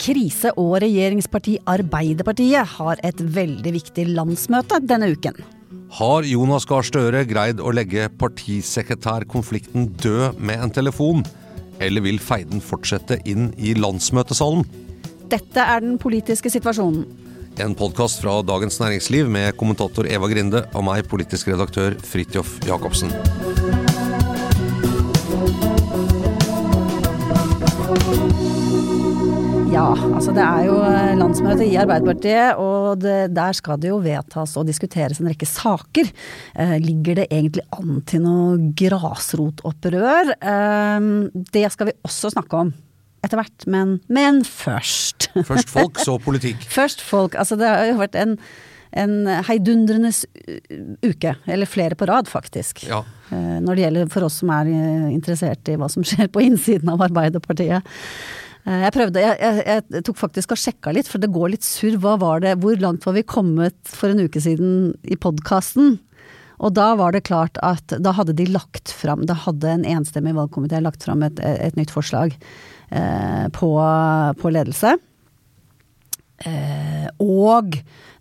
Krise- og regjeringsparti Arbeiderpartiet har et veldig viktig landsmøte denne uken. Har Jonas Gahr Støre greid å legge partisekretærkonflikten død med en telefon? Eller vil feiden fortsette inn i landsmøtesalen? Dette er den politiske situasjonen. En podkast fra Dagens Næringsliv med kommentator Eva Grinde og meg, politisk redaktør Fridtjof Jacobsen. Ja, altså det er jo eh, landsmøte i Arbeiderpartiet, og det, der skal det jo vedtas og diskuteres en rekke saker. Eh, ligger det egentlig an til noe grasrotopprør? Eh, det skal vi også snakke om etter hvert, men, men først. Først folk, så politikk. Først folk. Altså det har jo vært en, en heidundrende uke, eller flere på rad faktisk. Ja. Eh, Når det gjelder for oss som er eh, interessert i hva som skjer på innsiden av Arbeiderpartiet. Eh, Jeg prøvde, jeg, jeg, jeg tok faktisk og sjekka litt, for det går litt surr. Hva var det, hvor langt var vi kommet for en uke siden i podkasten? Og da var det klart at da hadde de lagt fram, da hadde en enstemmig valgkomité lagt fram et, et nytt forslag eh, på, på ledelse. Eh, og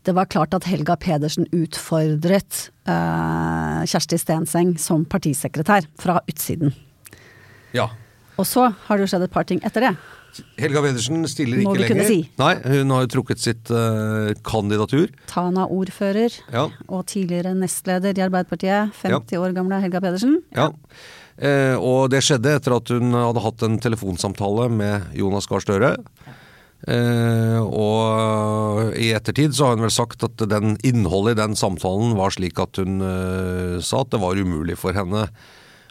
det var klart at Helga Pedersen utfordret eh, Kjersti Stenseng som partisekretær fra utsiden. ja. Og så har det jo skjedd et par ting etter det. Helga Pedersen stiller ikke lenger. si. Nei, hun har jo trukket sitt uh, kandidatur. Tana-ordfører Ja. og tidligere nestleder i Arbeiderpartiet, 50 år gamle Helga Pedersen. Ja. Eh, og det skjedde etter at hun hadde hatt en telefonsamtale med Jonas Gahr Støre. Eh, og i ettertid så har hun vel sagt at den innholdet i den samtalen var slik at hun eh, sa at det var umulig for henne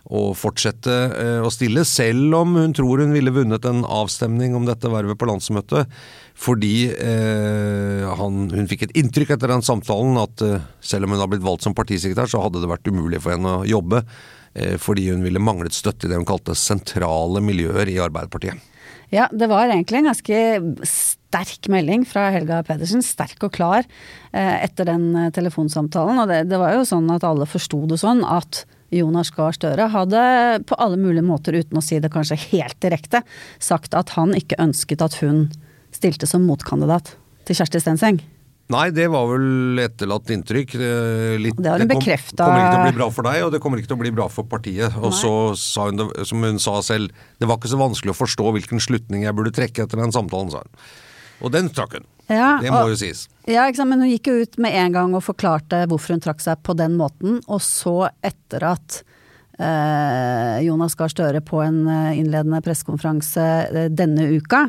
å fortsette eh, å stille, selv om hun tror hun ville vunnet en avstemning om dette vervet på landsmøtet. Fordi eh, han, hun fikk et inntrykk etter den samtalen at eh, selv om hun har blitt valgt som partisekretær, så hadde det vært umulig for henne å jobbe. Eh, fordi hun ville manglet støtte i det hun kalte sentrale miljøer i Arbeiderpartiet. Ja, det var egentlig en ganske sterk melding fra Helga Pedersen, sterk og klar, eh, etter den eh, telefonsamtalen. Og det, det var jo sånn at alle forsto det sånn at Jonas Gahr Støre hadde på alle mulige måter, uten å si det kanskje helt direkte, sagt at han ikke ønsket at hun stilte som motkandidat til Kjersti Stenseng. Nei, det var vel etterlatt inntrykk. Litt, Det har hun kom- bekreftet. kommer ikke til å bli bra for deg, og det kommer ikke til å bli bra for partiet. Og så sa hun det, som hun sa selv, det var ikke så vanskelig å forstå hvilken slutning jeg burde trekke etter den samtalen, sa hun. Og den trakk hun. Ja, det må og- jo sies. Ja, men hun gikk jo ut med en gang og forklarte hvorfor hun trakk seg på den måten, og så etter at eh, Jonas Gahr Støre på en eh, innledende pressekonferanse eh, denne uka,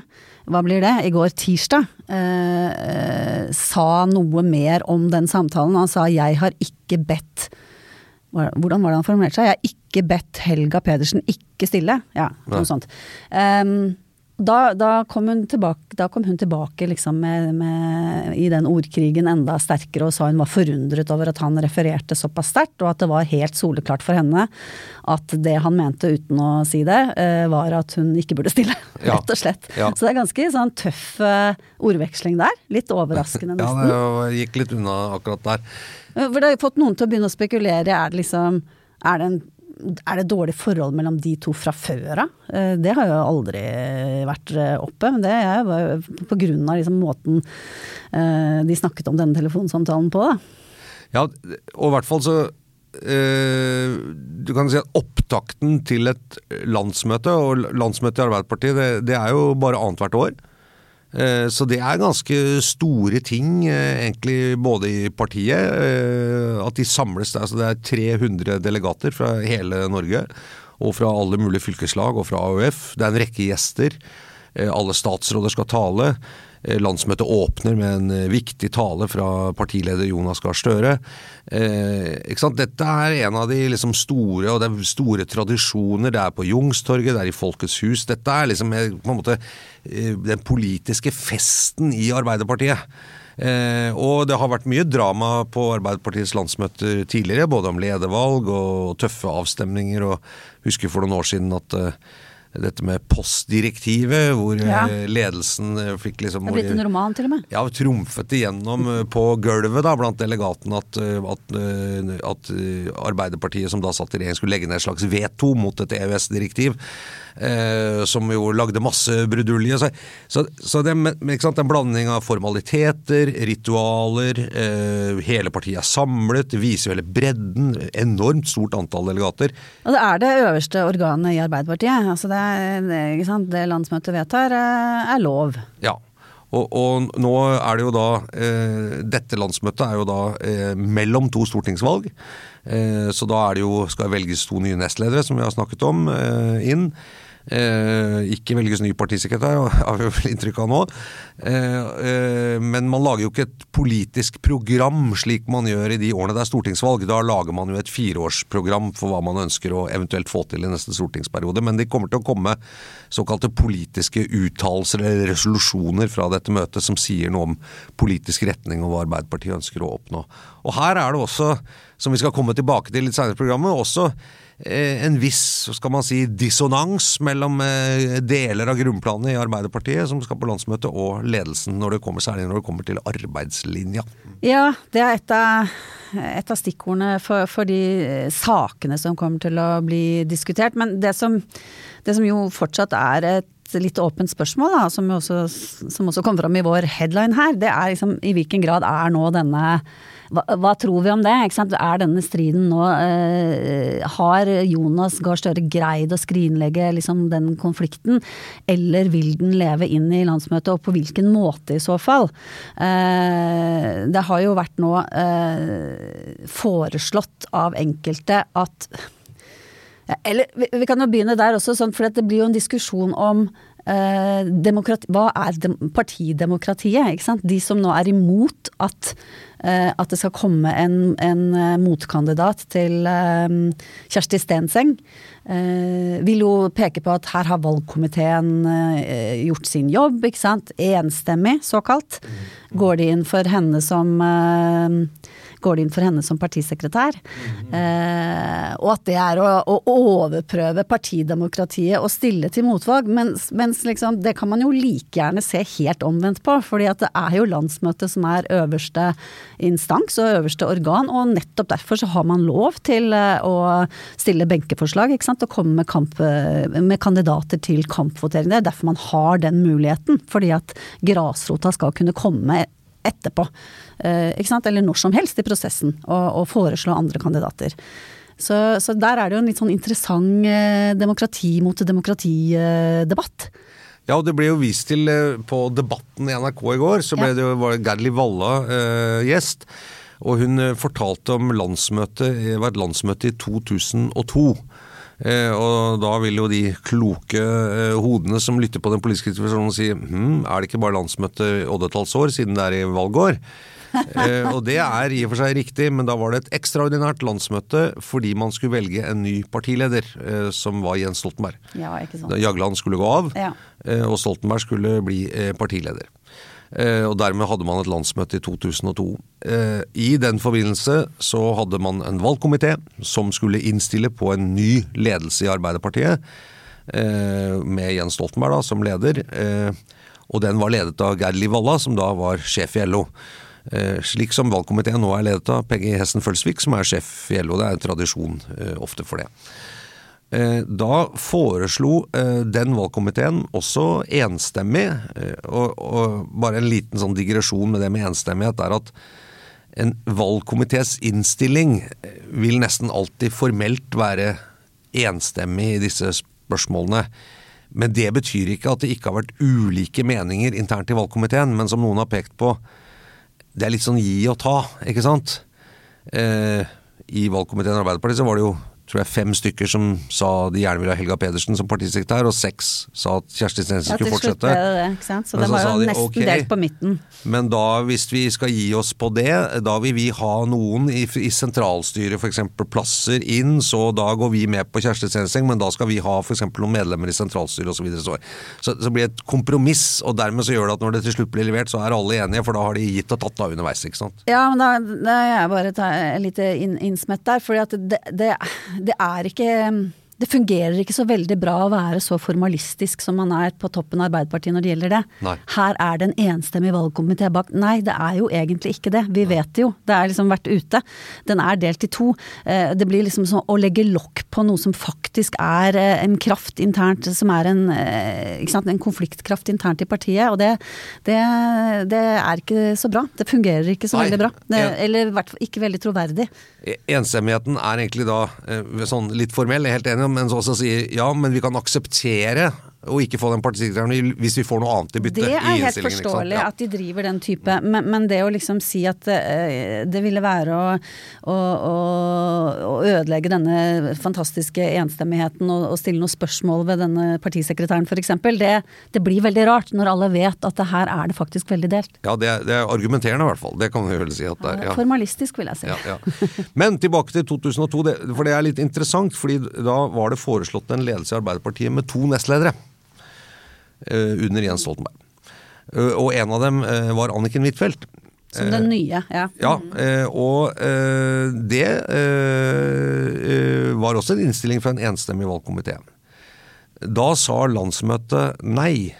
hva blir det, i går tirsdag, eh, eh, sa noe mer om den samtalen. Han sa 'jeg har ikke bedt' Hvordan var det han formulerte seg? 'Jeg har ikke bedt Helga Pedersen ikke stille'. Ja, noe Nei. sånt. Ehm, da, da, kom tilbake, da kom hun tilbake liksom med, med, i den ordkrigen enda sterkere og sa hun var forundret over at han refererte såpass sterkt, og at det var helt soleklart for henne at det han mente uten å si det, eh, var at hun ikke burde stille. Ja. Rett og slett. Ja. Så det er ganske sånn tøff eh, ordveksling der. Litt overraskende, nesten. Ja, det gikk litt unna akkurat der. For det har jo fått noen til å begynne å spekulere. Er det liksom er det en er det dårlig forhold mellom de to fra før av? Eh, det har jo aldri vært eh, oppe, men det er på grunn av liksom måten eh, de snakket om denne telefonsamtalen på, da. Ja, og i hvert fall så Du kan si at opptakten til et landsmøte, og landsmøtet i Arbeiderpartiet, det, det er jo bare annethvert år. Eh, så det er ganske store ting, eh, egentlig både i partiet. Eh, at de samles der. Så det er 300 delegater fra hele Norge. Og fra alle mulige fylkeslag og fra AUF. Det er en rekke gjester. Alle statsråder skal tale. Eh, landsmøtet åpner med en eh, viktig tale fra partileder Jonas Gahr Støre. Eh, Dette er en av de liksom store og det er store tradisjoner. Det er på Jungstorget, det er i Folkets hus. Dette er liksom eh, på en måte den politiske festen i Arbeiderpartiet. Eh, og det har vært mye drama på Arbeiderpartiets landsmøter tidligere, både om ledervalg og tøffe avstemninger. og Husker for noen år siden at eh, dette med postdirektivet, hvor ja. Eh, ledelsen eh, fikk liksom Det er blitt en roman, til og med? Ja, trumfet igjennom eh, på gulvet da, blant delegatene at, at, at, Arbeiderpartiet, som da satt i regjering, skulle legge ned et slags veto mot et EØS-direktiv. Eh, som jo lagde masse brudulje. Så, så, så det, sant, en blanding av formaliteter, ritualer, eh, hele partiet er samlet, viser hele bredden. Enormt stort antall delegater. Og det er det øverste organet i Arbeiderpartiet. Altså det, det, det landsmøtet vedtar, eh, er lov. Ja. Og, og, nå er det jo da eh, Dette landsmøtet er jo da eh, mellom to stortingsvalg. Eh, så da er det jo, skal velges to nye nestledere, som vi har snakket om, inn. Eh, ikke velges ny partisekretær, har vi vel inntrykk av nå. Eh, eh, men man lager jo ikke et politisk program slik man gjør i de årene det er stortingsvalg. Da lager man jo et fireårsprogram for hva man ønsker å eventuelt få til i neste stortingsperiode. Men det kommer til å komme såkalte politiske uttalelser eller resolusjoner fra dette møtet som sier noe om politisk retning og hva Arbeiderpartiet ønsker å oppnå. Og her er det også, som vi skal komme tilbake til litt senere i programmet, også en viss skal man si, dissonans mellom eh, deler av grunnplanet i Arbeiderpartiet som skal på landsmøte, og ledelsen, når det kommer, særlig når det kommer til arbeidslinja. Ja, det er et av, et av stikkordene for, for, de sakene som kommer til å bli diskutert. Men det som, det som jo fortsatt er et litt åpent spørsmål, da, som, også, som også kom fram i vår headline her, det er liksom i hvilken grad er nå denne hva, hva, tror vi om det? Er denne striden nå eh, Har Jonas Gahr Støre greid å skrinlegge liksom, den konflikten, eller vil den leve inn i landsmøtet, og på hvilken måte i så fall? Eh, det har jo vært nå eh, foreslått av enkelte at eller vi kan jo begynne der også, sånn, for det blir jo en diskusjon om hva er partidemokratiet? De som nå er imot at Eh, at det skal komme en, en eh, motkandidat til eh, Kjersti Stenseng. Vil jo peke på at her har valgkomiteen gjort sin jobb, ikke sant. Enstemmig, såkalt. Går de inn for henne som går de inn for henne som partisekretær. Mm. Eh, og at det er å, å, overprøve partidemokratiet og stille til motvalg. Mens, mens liksom, det kan man jo like gjerne se helt omvendt på. fordi at det er jo landsmøtet som er øverste instans og øverste organ. Og nettopp derfor så har man lov til eh, å stille benkeforslag ikke sant? og komme med, kamp, med kandidater til kampvotering. Det er derfor man har den muligheten. Fordi at grasrota skal kunne komme etterpå. Eh? Eller når som helst i prosessen, og, og foreslå andre kandidater. Så, så, der er det jo en litt sånn interessant eh, demokrati mot demokrati-debatt. Ja, og det ble jo vist til eh, på Debatten i NRK i går, så ble det jo, var Gerli Walla eh, gjest. Og hun fortalte om landsmøtet, det var et landsmøte i 2002. Eh, og da vil jo de kloke eh, hodene som lytter på den politiske situasjonen si hm, er det ikke bare landsmøte oddetallsår siden det er i valgår? Eh, og det er i og for seg riktig, men da var det et ekstraordinært landsmøte fordi man skulle velge en ny partileder, som var Jens Stoltenberg. Ja. Jagland skulle gå av, Ja. eh, og Stoltenberg skulle bli partileder. Eh, Og dermed hadde man et landsmøte i 2002. Eh, I den forbindelse så hadde man en valgkomité som skulle innstille på en ny ledelse i Arbeiderpartiet, eh, med Jens Stoltenberg da som leder. Og den var ledet av Gerd Liv Valla, som da var sjef i LO. Slik som valgkomiteen nå er ledet av Peggy Hessen Følsvik, som er sjef i LO. Det er en tradisjon ofte for det. Eh, Da foreslo eh, den valgkomiteen også enstemmig, eh, og, bare en liten sånn digresjon med det med enstemmighet, er at en valgkomités innstilling vil nesten alltid formelt være enstemmig i disse spørsmålene. Men det betyr ikke at det ikke har vært ulike meninger internt i valgkomiteen, men som noen har pekt på, det er litt sånn gi og ta, ikke sant? I valgkomiteen i Arbeiderpartiet så var det jo tror jeg, fem stykker som sa de gjerne ville ha Helga Pedersen som partisekretær, og seks sa at Kjersti Stensen Ja, skulle til slutt fortsette. ble det det, ikke sant. Så det var jo de, nesten okay, delt på midten. Men da, hvis vi skal gi oss på det, da vil vi ha noen i, i sentralstyret, f.eks. plasser inn, så da går vi med på Kjersti Stenseng, men da skal vi ha f.eks. noen medlemmer i sentralstyret osv. Så, videre. så, så blir det et kompromiss, og dermed så gjør det at når det til slutt blir levert, så er alle enige, for da har de gitt og tatt da underveis, ikke sant. Ja, men da, da er jeg bare et lite inn, innsmett der. fordi at det, det, det er ikke det fungerer ikke så veldig bra å være så formalistisk som man er på toppen av Arbeiderpartiet når det gjelder det. Nei. Her er det en enstemmig valgkomité bak. Nei, det er jo egentlig ikke det. Vi vet det jo. Det er liksom vært ute. Den er delt i to. Eh, Det blir liksom sånn å legge lokk på noe som faktisk er eh, en kraft internt, som er en, eh, sant, en konfliktkraft internt i partiet. Og det, det, det er ikke så bra. Det fungerer ikke så Nei. veldig bra. Det, eller i hvert fall ikke veldig troverdig. Enstemmigheten er egentlig da sånn litt formell, jeg er helt enig, men så også sier ja, men vi kan akseptere å ikke få den partisekretæren hvis vi får noe annet i bytte. Det er helt forståelig Ja. at de driver den type, men, men det å liksom si at eh, det ville være å, å, å, ødelegge denne fantastiske enstemmigheten og, og stille noen spørsmål ved denne partisekretæren f.eks., det, det blir veldig rart når alle vet at det her er det faktisk veldig delt. Ja, det det er argumenterende i hvert fall. Det kan vi vel si at det er. Ja. Formalistisk, vil jeg si. Ja, ja. Men tilbake til 2002, det, for det er litt interessant. fordi da var det foreslått en ledelse i Arbeiderpartiet med to nestledere under Jens Stoltenberg. Eh, og en av dem eh, var Anniken Huitfeldt. Som den nye, ja. Ja, eh, og eh, det eh, eh, var også en innstilling fra en enstemmig valgkomité. Da sa landsmøtet nei.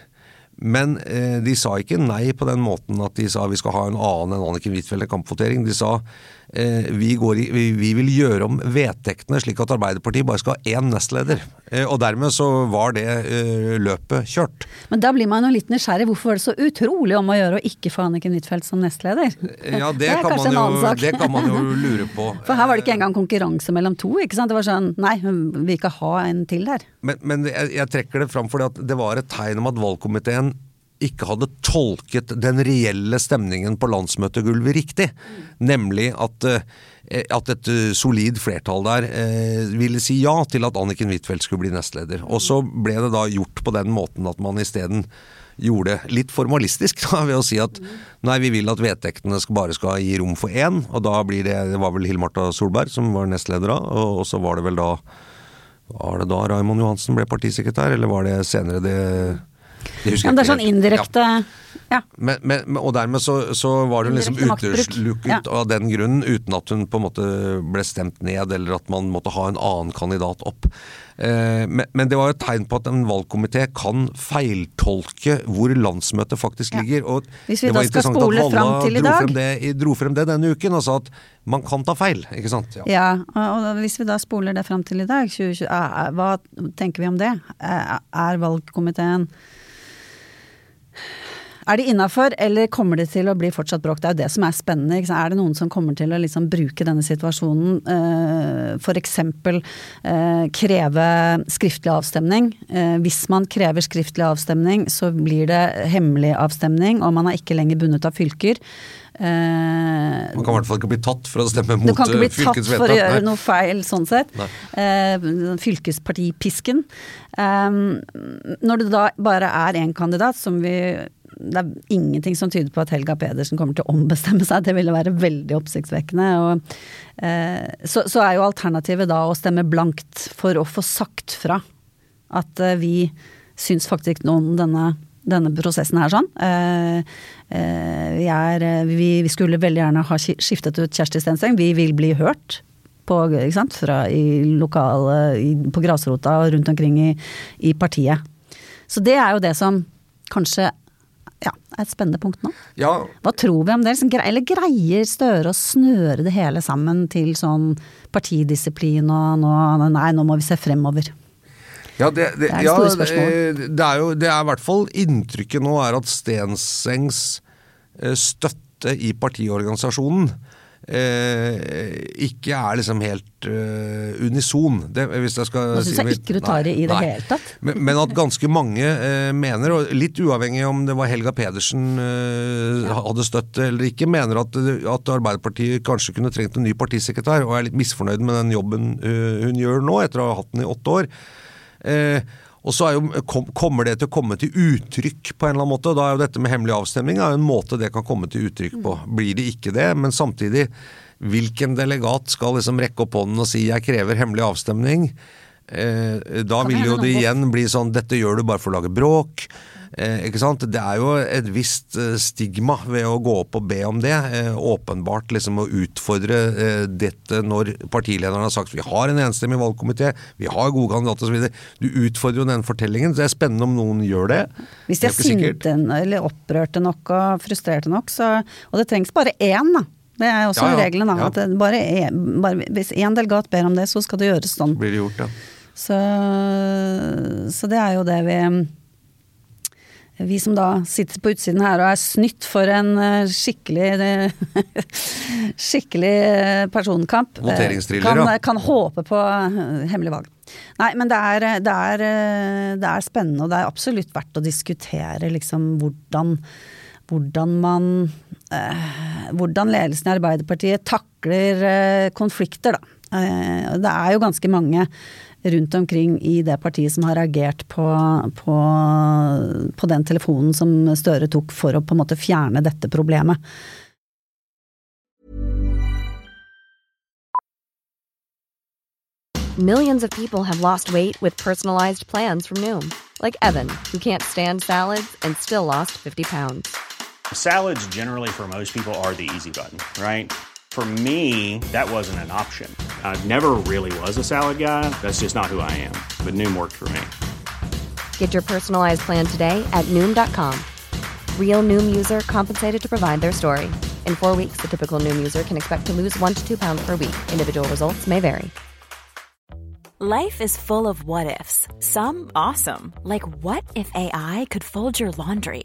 Men eh, de sa ikke nei på den måten at de sa vi skal ha en annen enn Anniken Huitfeldt i kampvotering. De sa eh, vi, går i, vi, vi vil gjøre om vedtektene slik at Arbeiderpartiet bare skal ha én nestleder. Eh, og dermed så var det eh, løpet kjørt. Men da blir man jo litt nysgjerrig. Hvorfor var det så utrolig om å gjøre å ikke få Anniken Huitfeldt som nestleder? Ja, det, er kan jo, det kan man jo lure på. For her var det ikke engang konkurranse mellom to, ikke sant. Det var sånn nei, hun vil ikke ha en til der. Men, men jeg, jeg trekker det fram fordi at det var et tegn om at valgkomiteen ikke hadde tolket den reelle stemningen på landsmøtegulvet riktig. Nemlig at, eh, at et eh, solid flertall der eh, ville si ja til at Anniken Huitfeldt skulle bli nestleder. Og så ble det da gjort på den måten at man isteden gjorde litt formalistisk da, ved å si at nei, vi vil at vedtektene bare skal gi rom for én. Og da blir det Det var vel Hill-Marta Solberg som var nestleder da, og så var det vel da Var det da Raymond Johansen ble partisekretær, eller var det senere det det Ja, men det er sånn indirekte ja. Men, men, men- og dermed så, så var hun liksom utelukket Ja. av den grunnen, uten at hun på en måte ble stemt ned, eller at man måtte ha en annen kandidat opp. Eh, men, men det var jo et tegn på at en valgkomité kan feiltolke hvor landsmøtet faktisk Ja. ligger. Og Hvis vi det da var skal interessant at spole frem fram til i dro dag- Frem det, dro frem det denne uken og sa at man kan ta feil, ikke sant. Ja. Ja, og og hvis vi da spoler det fram til i dag, 2020, er- er- hva tenker vi om det? Er er valgkomiteen Er de innafor, eller kommer det til å bli fortsatt bråk? Det er jo det som er spennende. Er det noen som kommer til å liksom bruke denne situasjonen, eh, f.eks. Eh, kreve skriftlig avstemning? Eh, hvis man krever skriftlig avstemning, så blir det hemmelig avstemning, og man er ikke lenger bundet av fylker. Uh, Man kan i hvert fall ikke bli tatt for å stemme mot fylkets du mot kan ikke bli eh, tatt for å gjøre Nei. noe feil sånn sett. Uh, fylkespartipisken. Um, når det da bare er én kandidat, som vi det er ingenting som tyder på at Helga Pedersen kommer til å ombestemme seg. Det ville være veldig oppsiktsvekkende. Og, eh, så, så, er jo alternativet da å stemme blankt for å få sagt fra at eh, vi syns faktisk noe om denne, denne prosessen her sånn. Eh, eh vi, er, eh, vi, vi, skulle veldig gjerne ha skiftet ut Kjersti Stenseng. Vi vil bli hørt. På, Fra i lokale, i, på grasrota og rundt omkring i, i partiet. Så det er jo det som kanskje er et spennende punkt nå. Ja. Hva tror vi om det? Eller greier Støre å snøre det hele sammen til sånn partidisiplin og nå, nei, nå må vi se fremover? Ja, det, det, det er ja, det, det, er jo Det er i hvert fall inntrykket nå er at Stensengs eh, støtte i partiorganisasjonen eh, ikke er liksom helt uh, unison. Det, hvis jeg skal Nå syns jeg ikke du tar det i det nei. hele tatt. Men, men, at ganske mange eh, mener, og litt uavhengig om det var Helga Pedersen eh, ja. hadde støtt eller ikke, mener at, at, Arbeiderpartiet kanskje kunne trengt en ny partisekretær, og er litt misfornøyd med den jobben hun gjør nå, etter å ha hatt den i åtte år. Eh, og så jo, kommer det til å komme til uttrykk på en eller annen måte. og Da er jo dette med hemmelig avstemning en måte det kan komme til uttrykk på. Blir det ikke det, men samtidig, hvilken delegat skal liksom rekke opp hånden og si 'jeg krever hemmelig avstemning'? Eh, da vil jo det igjen bli sånn 'dette gjør du bare for å lage bråk'. Eh, ikke sant? Det er jo et visst eh, stigma ved å gå opp og be om det. Eh, åpenbart liksom å utfordre dette når partilederen har sagt vi har en enstemmig valgkomité, vi har gode kandidater osv. Du utfordrer jo den fortellingen. så Det er spennende om noen gjør det. Hvis de er sinte eller opprørte nok og frustrerte nok, så Og det trengs bare én, da. Det er også ja, ja, regelen. ja. at bare, er, bare Hvis én delegat ber om det, så skal det gjøres sånn. Blir det gjort, ja. Så, så det er jo det vi vi som da sitter på utsiden her og er snytt for en eh, skikkelig skikkelig eh, personkamp, eh, kan, kan, håpe på hemmelig valg. Nei, men det er, det, er, det er, spennende, og det er absolutt verdt å diskutere liksom hvordan, hvordan man Hvordan ledelsen i Arbeiderpartiet takler konflikter, da. Det er jo ganske mange rundt omkring i det partiet som har reagert på, på, på den telefonen som Støre tok for å på en måte fjerne dette problemet. Millions of people have lost weight with personalized plans from Noom. Like Evan, who can't stand salads and still lost 50 pounds. Salads generally for most people are the easy button, right? For me, that wasn't an option. I never really was a salad guy. That's just not who I am. But Noom worked for me. Get your personalized plan today at Noom.com. Real Noom user compensated to provide their story. In four weeks, the typical Noom user can expect to lose one to two pounds per week. Individual results may vary. Life is full of what ifs. Some awesome, like what if AI could fold your laundry?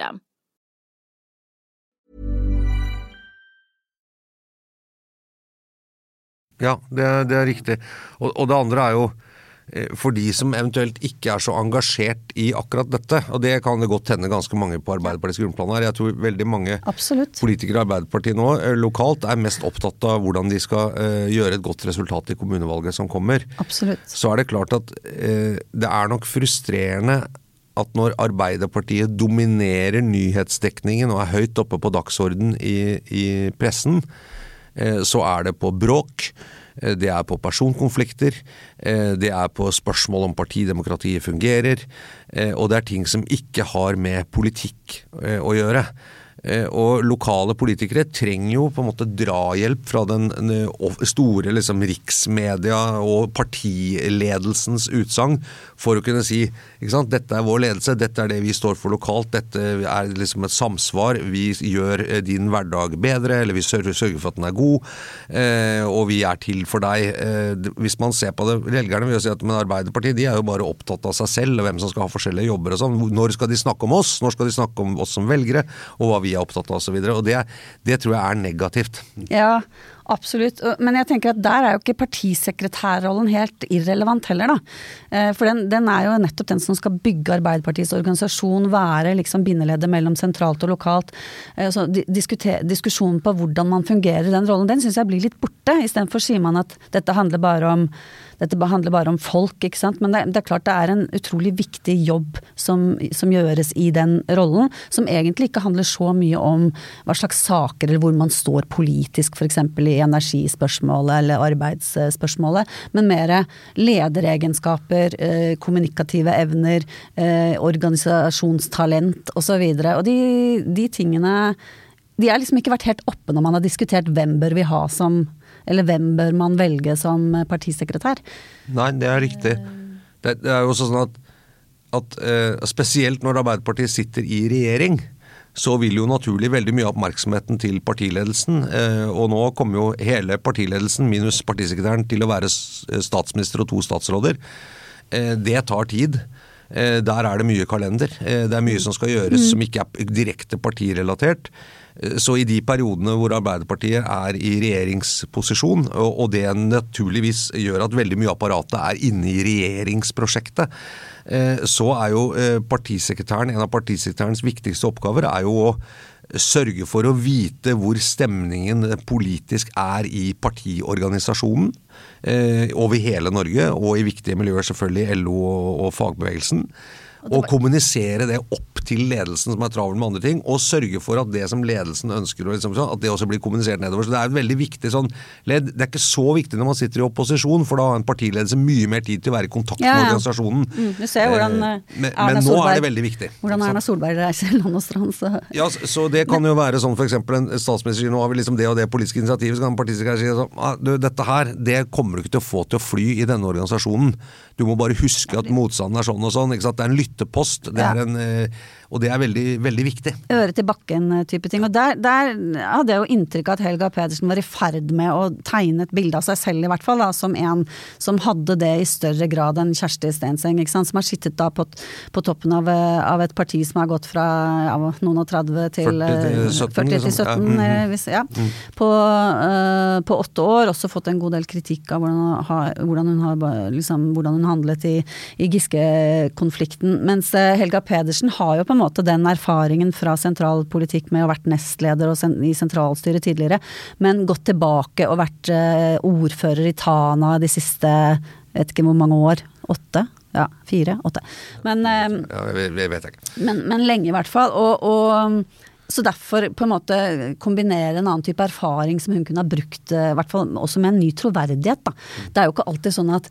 system. Ja, det, det er riktig. Og, og, det andre er jo eh, for de som eventuelt ikke er så engasjert i akkurat dette, og det kan det godt hende ganske mange på Arbeiderpartiets grunnplan her. Jeg tror veldig mange Absolutt. politikere i Arbeiderpartiet nå eh, lokalt er mest opptatt av hvordan de skal uh, gjøre et godt resultat i kommunevalget som kommer. Absolutt. Så er det klart at uh, det er nok frustrerende at når Arbeiderpartiet dominerer nyhetsdekningen og er høyt oppe på dagsorden i, i pressen, eh, så er det på bråk. Eh, det er på personkonflikter, eh, det er på spørsmål om partidemokratiet fungerer, og det er ting som ikke har med politikk å gjøre. Og lokale politikere trenger jo på en måte drahjelp fra den store liksom, riksmedia og partiledelsens utsagn for å kunne si ikke sant? dette er vår ledelse, dette er det vi står for lokalt, dette er liksom et samsvar. Vi gjør eh, din hverdag bedre, eller vi sørger, for at den er god, eh, og vi er til for deg. Eh, hvis man ser på det, Velgerne vil jo si at men Arbeiderpartiet de er jo bare opptatt av seg selv og hvem som skal ha forskjellige jobber og sånn. Når skal de snakke om oss? Når skal de snakke om oss som velgere, og hva vi er opptatt av osv. Det, det tror jeg er negativt. Ja, Absolutt. Men jeg tenker at der er jo ikke partisekretærrollen helt irrelevant heller, da. Eh, for den, den, er jo nettopp den som skal bygge Arbeiderpartiets organisasjon, være liksom bindeleddet mellom sentralt og lokalt. Eh, så diskusjonen på hvordan man fungerer i den rollen, den syns jeg blir litt borte. Istedenfor sier man at dette handler bare om dette handler bare om folk, ikke sant. Men det, det er klart det er en utrolig viktig jobb som, som, gjøres i den rollen. Som egentlig ikke handler så mye om hva slags saker eller hvor man står politisk, f.eks. i energispørsmålet eller arbeidsspørsmålet. Men mer lederegenskaper, eh, kommunikative evner, eh, organisasjonstalent osv. Og, så og de, de tingene de har liksom ikke vært helt oppe når man har diskutert hvem bør vi ha som eller hvem bør man velge som partisekretær? Nei, det er riktig. Det, det er jo også sånn at, at uh, spesielt når Arbeiderpartiet sitter i regjering, så vil jo naturlig veldig mye av oppmerksomheten til partiledelsen. Uh, og nå kommer jo hele partiledelsen minus partisekretæren til å være statsminister og to statsråder. Det tar tid. Der er det mye kalender. Det er mye som skal gjøres mm. som ikke er direkte partirelatert. Så i de periodene hvor Arbeiderpartiet er i regjeringsposisjon, og det naturligvis gjør at veldig mye av apparatet er inne i regjeringsprosjektet, eh, så er jo eh, partisekretæren, en av partisekretærens viktigste oppgaver er jo å sørge for å vite hvor stemningen politisk er i partiorganisasjonen eh, over hele Norge, og i viktige miljøer selvfølgelig LO og fagbevegelsen. Og kommunisere det opp til ledelsen som er travel med andre ting, og sørge for at det som ledelsen ønsker, liksom, at det også blir kommunisert nedover. Så Det er et veldig viktig sånn ledd. Det er ikke så viktig når man sitter i opposisjon, for da har en partiledelse mye mer tid til å være i kontakt ja, ja. med organisasjonen. Mm, du ser hvordan eh, men, men, men, nå er det veldig viktig. Hvordan Erna Solberg reiser land og strand. Så. Ja, så det kan jo være sånn f.eks. en statsminister sier nå har vi liksom det og det politiske initiativet, så kan en partisekretær si sånn dette her, det kommer du ikke til å få til å fly i denne organisasjonen. Du må bare huske at motstanden er sånn og sånn. Det er en lyttepost. Det er en eh, og det er veldig, veldig viktig. Øre til bakken-type ting. Og der, der, hadde jeg jo inntrykk av at Helga Pedersen var i ferd med å tegne et bilde av seg selv, i hvert fall, da, som en som hadde det i større grad enn Kjersti Stenseng, som har sittet da på, på toppen av, av, et parti som har gått fra ja, noen og 30 til 40 til 17, 40 til 17 liksom. ja. På, på, åtte år. Også fått en god del kritikk av hvordan, har, hvordan hun har liksom, hvordan hun handlet i, i Giske-konflikten. Mens uh, Helga Pedersen har jo på en måte den erfaringen fra sentralpolitikk med å ha vært nestleder i sentralstyret tidligere, men gått tilbake og vært eh, ordfører i Tana de siste vet ikke hvor mange år. Åtte? Ja, fire? Åtte. Men, eh, ja, jeg vet ikke. Men, men, lenge i hvert fall. Og, og, så derfor på en måte kombinere en annen type erfaring som hun kunne ha brukt, eh, i hvert fall også med en ny troverdighet. Da. Det er jo ikke alltid sånn at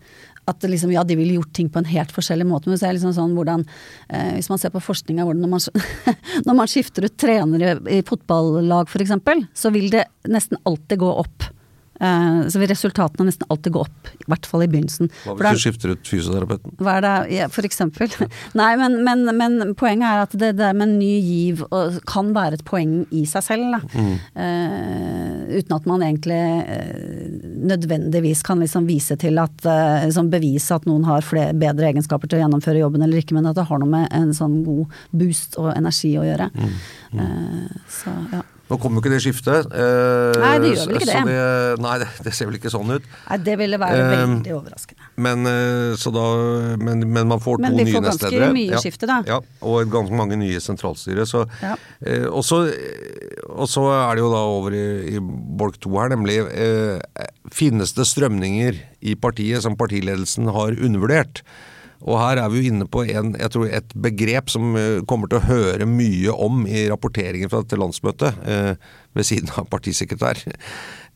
at liksom, ja, de ville gjort ting på en helt forskjellig måte. Men liksom sånn hvordan, eh, Hvis man ser på forskninga hvordan når man, når man skifter ut trenere i fotballag f.eks., så vil det nesten alltid gå opp så vil resultatene nesten alltid gå opp, i hvert fall i begynnelsen. Hva hvis du skifter ut fysioterapeuten? Hva er det, ja, for eksempel. Nei, men, men, men, poenget er at det der med ny giv kan være et poeng i seg selv. Mm. Uh, uten at man egentlig uh, nødvendigvis kan liksom vise til at uh, liksom bevise at noen har flere, bedre egenskaper til å gjennomføre jobben eller ikke, men at det har noe med en sånn god boost og energi å gjøre. Mm. Mm. så ja. Nå kommer jo ikke det skiftet. Eh, nei, det gjør vel ikke det. det nei, det, ser vel ikke sånn ut. Nei, Det ville være eh, veldig overraskende. Men, eh, da, men, men, man får men to nye nestledere. Men vi får ganske mye ja, skifte, da. Ja, og ganske mange nye sentralstyre. Så, ja. eh, og, så, er det jo da over i, i bolk to her, nemlig eh, finnes det strømninger i partiet som partiledelsen har undervurdert? Og her er vi jo inne på en, tror et begrep som eh, kommer til å høre mye om i rapporteringen fra dette landsmøtet, eh, ved siden av partisekretær.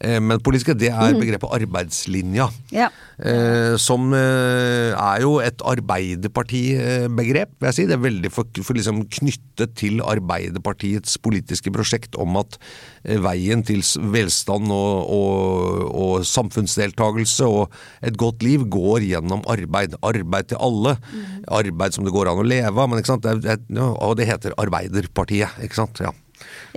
Eh, Men politiske, det er begrepet arbeidslinja. Ja. Eh, som eh, er jo et arbeiderpartibegrep, vil jeg si. Det er veldig for, for liksom knyttet til Arbeiderpartiets politiske prosjekt om at veien til velstand og, og, og samfunnsdeltagelse og et godt liv går gjennom arbeid. Arbeid til alle. Arbeid som det går an å leve av. Men, ikke sant? Det, det, og det heter Arbeiderpartiet, ikke sant. Ja.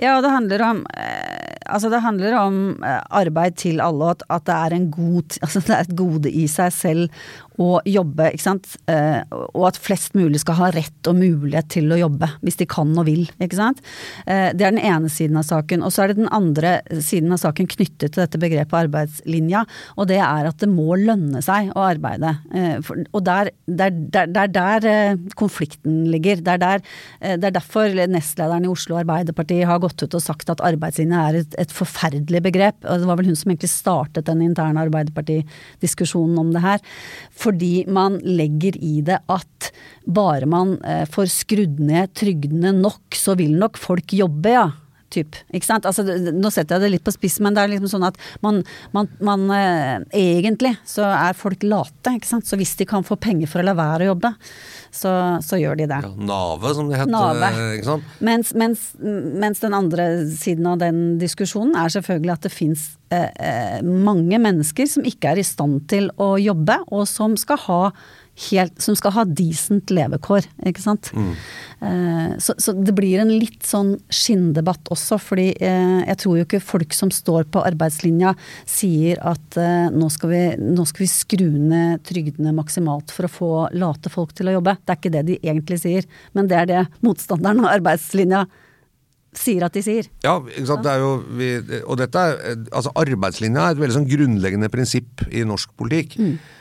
Ja, det handler om eh, Altså, det handler om eh, arbeid til alle, og at, det er god Altså, det er et gode i seg selv å jobbe, ikke sant. Eh, og at flest mulig skal ha rett og mulighet til å jobbe, hvis de kan og vil, ikke sant. Eh, det er den ene siden av saken. Og så er det den andre siden av saken knyttet til dette begrepet arbeidslinja, og det er at det må lønne seg å arbeide. Eh, for, og der, der, der, der, konflikten ligger. Det er, der, det er derfor nestlederen i Oslo Arbeiderparti har gått ut og sagt at arbeidslinja er et, et forferdelig begrep. Og det var vel hun som egentlig startet den interne Arbeiderparti-diskusjonen om det her. Fordi man legger i det at bare man eh, får skrudd ned trygdene nok, så vil nok folk jobbe, ja. Typ? Altså, nå setter jeg det litt på spiss, men det er liksom sånn at man, man, man eh, Egentlig så er folk late, ikke sant. Så hvis de kan få penger for å la være å jobbe, så, så gjør de det. Nave, som det heter. Mens, mens, mens den andre siden av den diskusjonen er selvfølgelig at det fins eh, eh, mange mennesker som ikke er i stand til å jobbe, og som skal ha helt, som skal ha decent levekår, ikke sant. Eh, så, så det blir en litt sånn skinndebatt også, fordi eh, jeg tror jo ikke folk som står på arbeidslinja sier at eh, nå, skal vi, nå skal vi skru ned trygdene maksimalt for å få late folk til å jobbe. Det er ikke det de egentlig sier, men det er det motstanderen av arbeidslinja sier at de sier. Ja? Det er jo, vi, og dette er, altså arbeidslinja er et veldig sånn grunnleggende prinsipp i norsk politikk. Eh,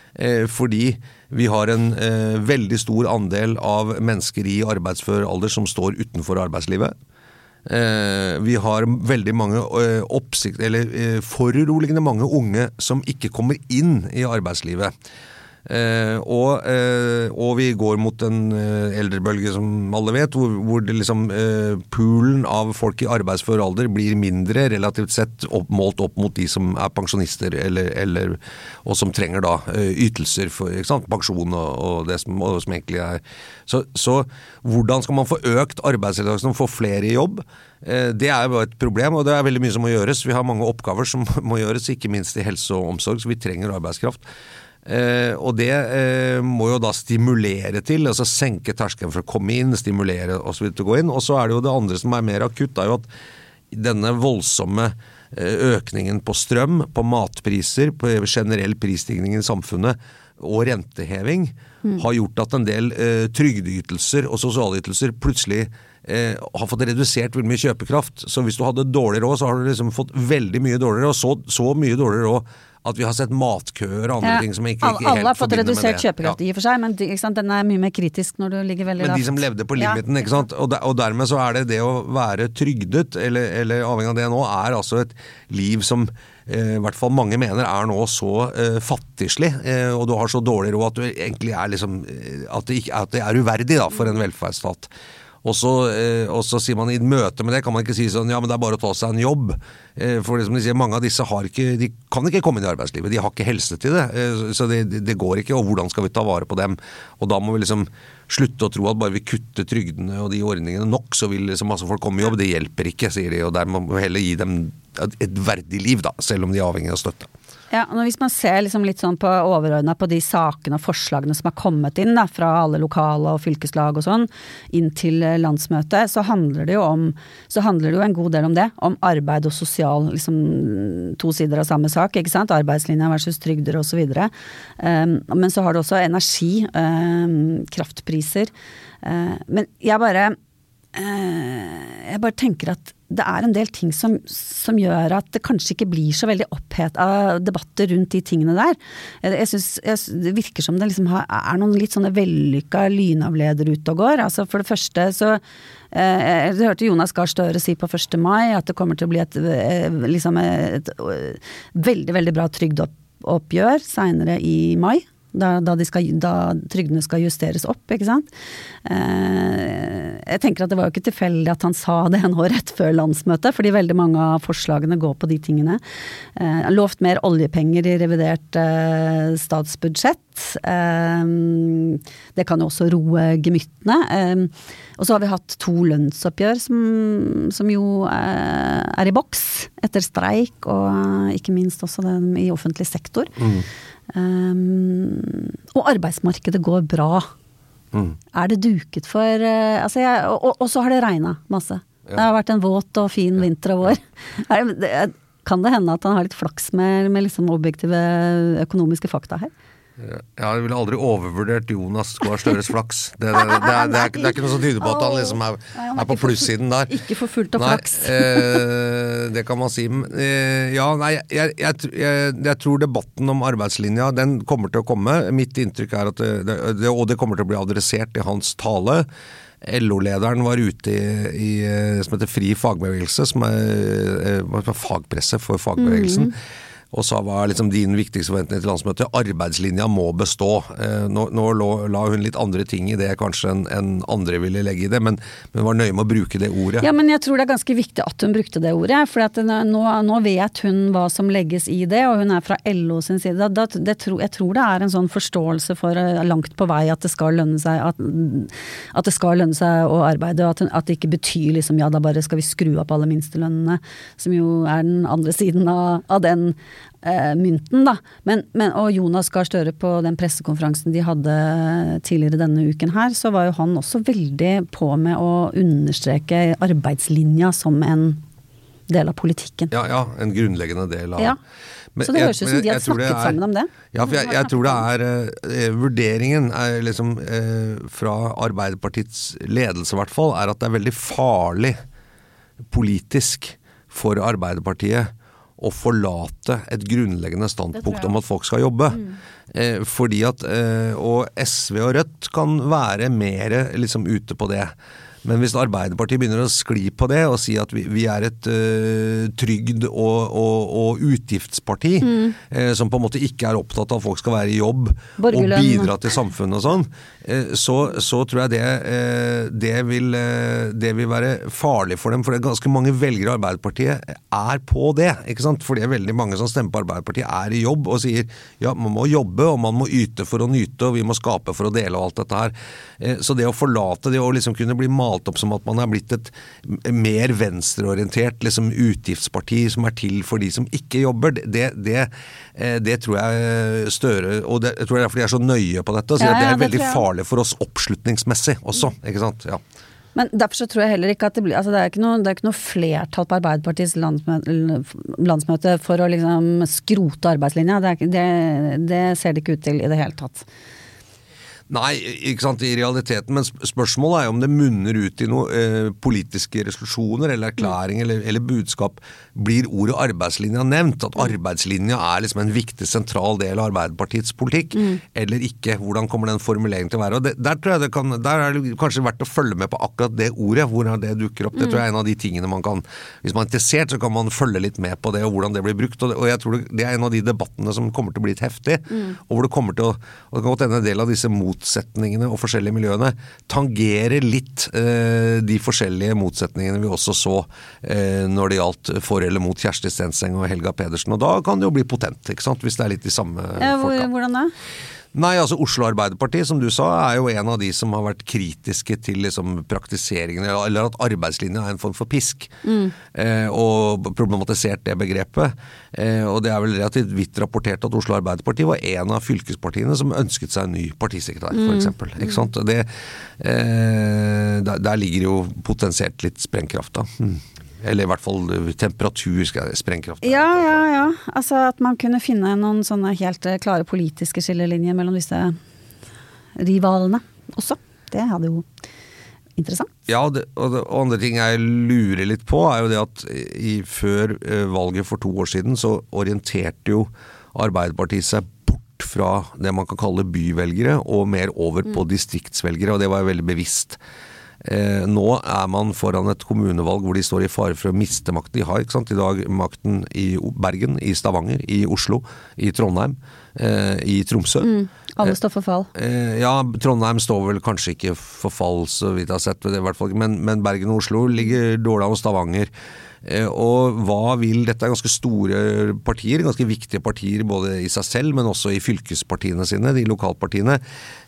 fordi vi har en eh, veldig stor andel av mennesker i arbeidsfør alder som står utenfor arbeidslivet. Eh, vi har veldig mange eh, oppsikt, eller eh, foruroligende mange unge som ikke kommer inn i arbeidslivet. Eh, og, eh, og vi går mot en eh, eldrebølge, som alle vet, hvor, hvor det liksom, eh, poolen av folk i arbeidsfør alder blir mindre relativt sett opp, målt opp mot de som er pensjonister, eller, eller, og som trenger da eh, ytelser for pensjon og, og det som, og som egentlig er så, så hvordan skal man få økt arbeidsdeltakelsen og få flere i jobb? Eh, Det er jo et problem, og det er veldig mye som må gjøres. Vi har mange oppgaver som må gjøres, ikke minst i helse og omsorg, så vi trenger arbeidskraft. Eh, og det eh, må jo da stimulere til, altså senke terskelen for å komme inn, stimulere osv. til å gå inn. Og så er det jo det andre som er mer akutt, er jo at denne voldsomme eh, økningen på strøm, på matpriser, på generell prisstigning i samfunnet og renteheving har gjort at en del eh, trygdeytelser og sosialytelser plutselig eh, har fått redusert veldig mye kjøpekraft. Så hvis du hadde dårlig råd, så har du liksom fått veldig mye dårligere, og så, så mye dårligere råd at vi har sett matkøer og andre Ja, ting som ikke, ikke, alle, helt alle har fått forbinder redusert kjøpekraft Ja. i og for seg, men sant? den er mye mer kritisk når du ligger veldig Men de som levde på limiten, ikke sant? Og, der, og dermed så er det det å være trygdet, eller, eller avhengig av det nå, er altså et liv som eh, i hvert fall mange mener er nå så uh, fattigslig, uh, og du har så dårlig råd at liksom at, det at det er uverdig da, for en velferdsstat. Og så, eh, og så sier man i møte med det, kan man ikke si sånn ja, men det er bare å ta seg en jobb. Eh, for det de sier, mange av disse har ikke, de kan ikke komme inn i arbeidslivet. De har ikke helse til det. Eh, så det, det går ikke. Og hvordan skal vi ta vare på dem? Og da må vi liksom slutte å tro at bare vi kutter trygdene og de ordningene nok, så vil liksom masse folk komme i jobb. Det hjelper ikke, sier de. Og der må vi heller gi dem et verdig liv, da, selv om de er avhengig av støtte. Ja, Hvis man ser liksom litt sånn på overordna på de sakene og forslagene som har kommet inn da, fra alle lokale og fylkeslag og sånn, inn til eh, landsmøtet, så handler det jo om så handler det jo en god del om det. Om arbeid og sosial, liksom to sider av samme sak. ikke sant? Arbeidslinja versus trygder osv. Um, men så har du også energi, um, kraftpriser. Uh, men jeg bare jeg bare tenker at det er en del ting som, som gjør at det kanskje ikke blir så veldig opphet av debatter rundt de tingene der. Jeg, synes, Det virker som det liksom er noen litt sånne vellykka lynavleder ute og går. Altså For det første så eh, Jeg hørte Jonas Gahr Støre si på 1. mai at det kommer til å bli et, eh, liksom et veldig, veldig bra trygdeoppgjør seinere i mai. Da, da, skal, da trygdene skal justeres opp, ikke sant. Eh, jeg tenker at det var jo ikke tilfeldig at han sa det nå rett før landsmøtet, fordi veldig mange av forslagene går på de tingene. Eh, lovt mer oljepenger i revidert eh, statsbudsjett. Eh, det kan jo også roe gemyttene. Eh, og så har vi hatt to lønnsoppgjør som, som jo eh, er i boks etter streik, og ikke minst også den i offentlig sektor. Mm. Um, og arbeidsmarkedet går bra. Mm. Er det duket for uh, altså jeg, og, og så har det regna masse. Det har vært en våt og fin vinter og vår. Det, kan det hende at han har litt flaks med, med liksom objektive økonomiske fakta her? Jeg ville aldri overvurdert Jonas Gahr Støres flaks. Det, det, det, er, det, er, ikke noe som tyder på at han liksom er, er på plussiden der. Ikke for fullt av flaks. eh, det kan man si. Eh, ja, nei, jeg, jeg, jeg, jeg tror debatten om arbeidslinja den kommer til å komme. Mitt inntrykk er at det, det, Og det kommer til å bli adressert i hans tale. LO-lederen var ute i, i eh, som heter Fri fagbevegelse, som er, er fagpresse for fagbevegelsen. Mhm. Og sa hva er liksom din viktigste forventning til landsmøtet? Arbeidslinja må bestå. Eh, nå, nå la hun litt andre ting i det kanskje enn en andre ville legge i det, men, men var nøye med å bruke det ordet. Ja, men jeg tror det er ganske viktig at hun brukte det ordet. For nå, nå vet hun hva som legges i det, og hun er fra LO sin side. Da, det jeg tror det er en sånn forståelse for eh, langt på vei at det skal lønne seg, at, at det skal lønne seg å arbeide, og at, at det ikke betyr liksom ja, da bare skal vi skru opp alle minstelønnene, som jo er den andre siden av, av den eh, mynten, da. Men, men, og Jonas Gahr Støre på den pressekonferansen de hadde tidligere denne uken her, så var jo han også veldig på med å understreke arbeidslinja som en del av politikken. Ja, ja, en grunnleggende del av Ja. Så det høres ut som de har snakket er, sammen om det. Ja, for jeg, jeg tror det er eh, Vurderingen er liksom eh, fra Arbeiderpartiets ledelse i hvert fall, er at det er veldig farlig politisk for Arbeiderpartiet å forlate et grunnleggende standpunkt om at folk skal jobbe. Eh, fordi at, eh, Og SV og Rødt kan være mer liksom ute på det. Men hvis Arbeiderpartiet begynner å skli på det og si at vi, vi er et uh, trygd- og, og, og utgiftsparti, Mm. eh, som på en måte ikke er opptatt av at folk skal være i jobb Borgerløn. og bidra til samfunnet og sånn, så, så tror jeg det, eh, det, vil, eh, det vil være farlig for dem. For det er ganske mange velgere i Arbeiderpartiet er på det. ikke sant? Er veldig mange som stemmer på Arbeiderpartiet er i jobb og sier ja, man må jobbe og man må yte for å nyte og vi må skape for å dele og alt dette her. Eh, Så det å forlate det og liksom kunne bli malt opp som at man er blitt et mer venstreorientert liksom utgiftsparti som er til for de som ikke jobber, det, det, eh, det tror jeg Støre Og det, jeg tror det er fordi jeg er så nøye på dette, Ja, at det er veldig farlig for oss oppslutningsmessig også. ikke sant? Ja. Men derfor så tror jeg heller ikke at det blir altså det, er ikke noe, det er ikke noe flertall på Arbeiderpartiets landsmøte, landsmøte for å liksom skrote arbeidslinja. Det, ikke- det, det ser det ikke ut til i det hele tatt. Nei, ikke sant, i realiteten, men spørsmålet er jo om det munner ut i noen eh, politiske resolusjoner eller erklæring eller, eller budskap. Blir ordet arbeidslinja nevnt? At arbeidslinja er liksom en viktig sentral del av Arbeiderpartiets politikk, eller ikke? Hvordan kommer den formuleringen til å være? Og det, der, tror jeg det kan, der er det kanskje verdt å følge med på akkurat det ordet, hvordan det dukker opp. Det tror jeg er en av de tingene man kan Hvis man er interessert, så kan man følge litt med på det, og hvordan det blir brukt. Og, det, og jeg tror det, det er en av de debattene som kommer til å bli litt heftig, og hvor det kommer til å og det kan godt hende en del av disse motsetningene og forskjellige miljøene tangerer litt eh, de forskjellige motsetningene vi også så eh, når det gjaldt for eller mot Kjersti Stenseng og Helga Pedersen. Og da kan det jo bli potent, ikke sant, hvis det er litt de samme Ja, hvor, folka. hvordan da? Nei, altså Oslo Arbeiderparti, som du sa, er jo en av de som har vært kritiske til liksom, praktiseringen, eller at arbeidslinja er en form for pisk. Eh, og problematisert det begrepet. Eh, og det er vel relativt vidt rapportert at Oslo Arbeiderparti var en av fylkespartiene som ønsket seg en ny partisekretær, for eksempel. Ikke sant? Det, eh, der, der ligger jo potensielt litt sprengkraft, da. Mm. Eller i hvert fall temperatur, skal jeg sprengkraft. Ja, ja, ja. Altså at man kunne finne noen sånne helt eh, klare politiske skillelinjer mellom disse rivalene også. Det hadde jo interessant. Ja, det, og, det, og andre ting jeg lurer litt på, er jo det at i, før eh, valget for to år siden, så orienterte jo Arbeiderpartiet seg bort fra det man kan kalle byvelgere, og mer over på distriktsvelgere, og det var jo veldig bevisst. Eh, nå er man foran et kommunevalg hvor de står i fare for å miste makten. De har ikke sant, i dag makten i Bergen, i Stavanger, i Oslo, i Trondheim, eh, i Tromsø. Mm. Alle står for fall. Eh, ja, Trondheim står vel kanskje ikke for fall, så vidt jeg har sett, det, i hvert fall, men, men Bergen og Oslo ligger dårlig an, og Stavanger. Eh, og hva vil Dette er ganske store partier, ganske viktige partier både i seg selv, men også i fylkespartiene sine, de lokalpartiene.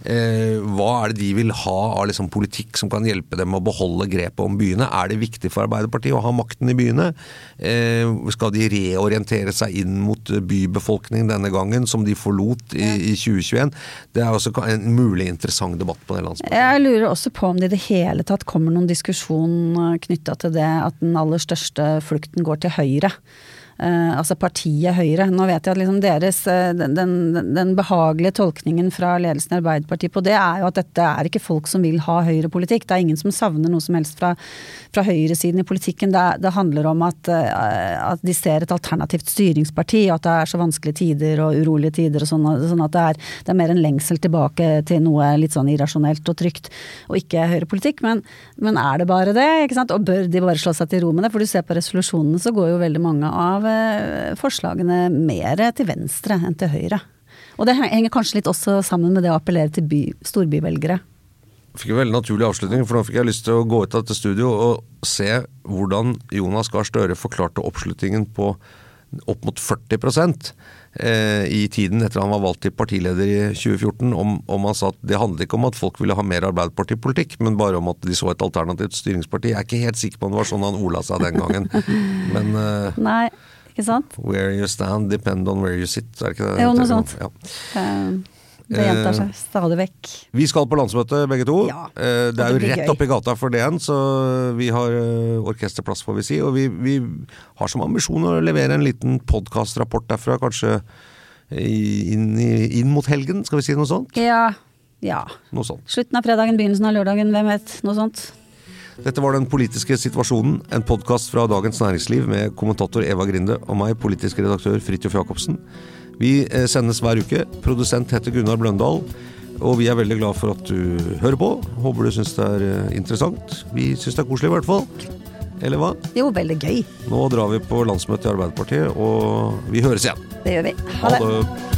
Eh, hva er det de vil ha av liksom politikk som kan hjelpe dem å beholde grepet om byene? Er det viktig for Arbeiderpartiet å ha makten i byene? Eh, skal de reorientere seg inn mot bybefolkningen denne gangen, som de forlot i, i 2021? Det er også en mulig interessant debatt på det landsmøtet. Jeg lurer også på om det i det hele tatt kommer noen diskusjon knytta til det at den aller største flukten går til høyre. Uh, altså partiet Høyre. Nå vet jeg at liksom deres, uh, den, den, behagelige tolkningen fra ledelsen i Arbeiderpartiet på det er jo at dette er ikke folk som vil ha høyrepolitikk. Det er ingen som savner noe som helst fra, fra høyresiden i politikken. Det, det handler om at, uh, at, de ser et alternativt styringsparti, og at det er så vanskelige tider og urolige tider og sånn, sånn at det er, det er, mer en lengsel tilbake til noe litt sånn irrasjonelt og trygt, og ikke høyrepolitikk. Men, men er det bare det, ikke sant? Og bør de bare slå seg til ro med det? For du ser på resolusjonene så går jo veldig mange av Eh, forslagene mer til venstre enn til høyre. Og det henger kanskje litt også sammen med det å appellere til by, storbyvelgere. Fikk en veldig naturlig avslutning, for nå fikk jeg lyst til å gå ut av dette studio og se hvordan Jonas Gahr Støre forklarte oppslutningen på opp mot 40 eh, i tiden etter han var valgt til partileder i 2014, om, om, han sa at det handlet ikke om at folk ville ha mer Arbeiderpartipolitikk, men bare om at de så et alternativt styringsparti. Jeg er ikke helt sikker på om det var sånn han ola seg den gangen. Men eh, Nei ikke sant? Where you stand depend on where you sit, er ikke det? Jo, noe sånt. Ja. Det gjentar seg stadig vekk. Vi skal på landsmøte begge to. Ja, det, det er jo rett oppi gata for DN, så vi har eh, orkesterplass, får vi si. Og vi, vi har som ambisjon å levere en liten podkastrapport derfra, kanskje inn, inn, mot helgen, skal vi si noe sånt? Ja. ja. Noe sånt. Slutten av fredagen, begynnelsen av lørdagen, hvem vet. Noe sånt. Dette var Den politiske situasjonen, en podkast fra Dagens Næringsliv med kommentator Eva Grinde og meg, politisk redaktør Fridtjof Jacobsen. Vi eh, sendes hver uke. Produsent heter Gunnar Bløndal. Og vi er veldig glad for at du hører på. Håper du syns det er eh, interessant. Vi syns det er koselig i hvert fall. Eller hva? Jo, veldig gøy. Nå drar vi på landsmøte i Arbeiderpartiet, og vi høres igjen. Det gjør vi. Ha det. Ha det.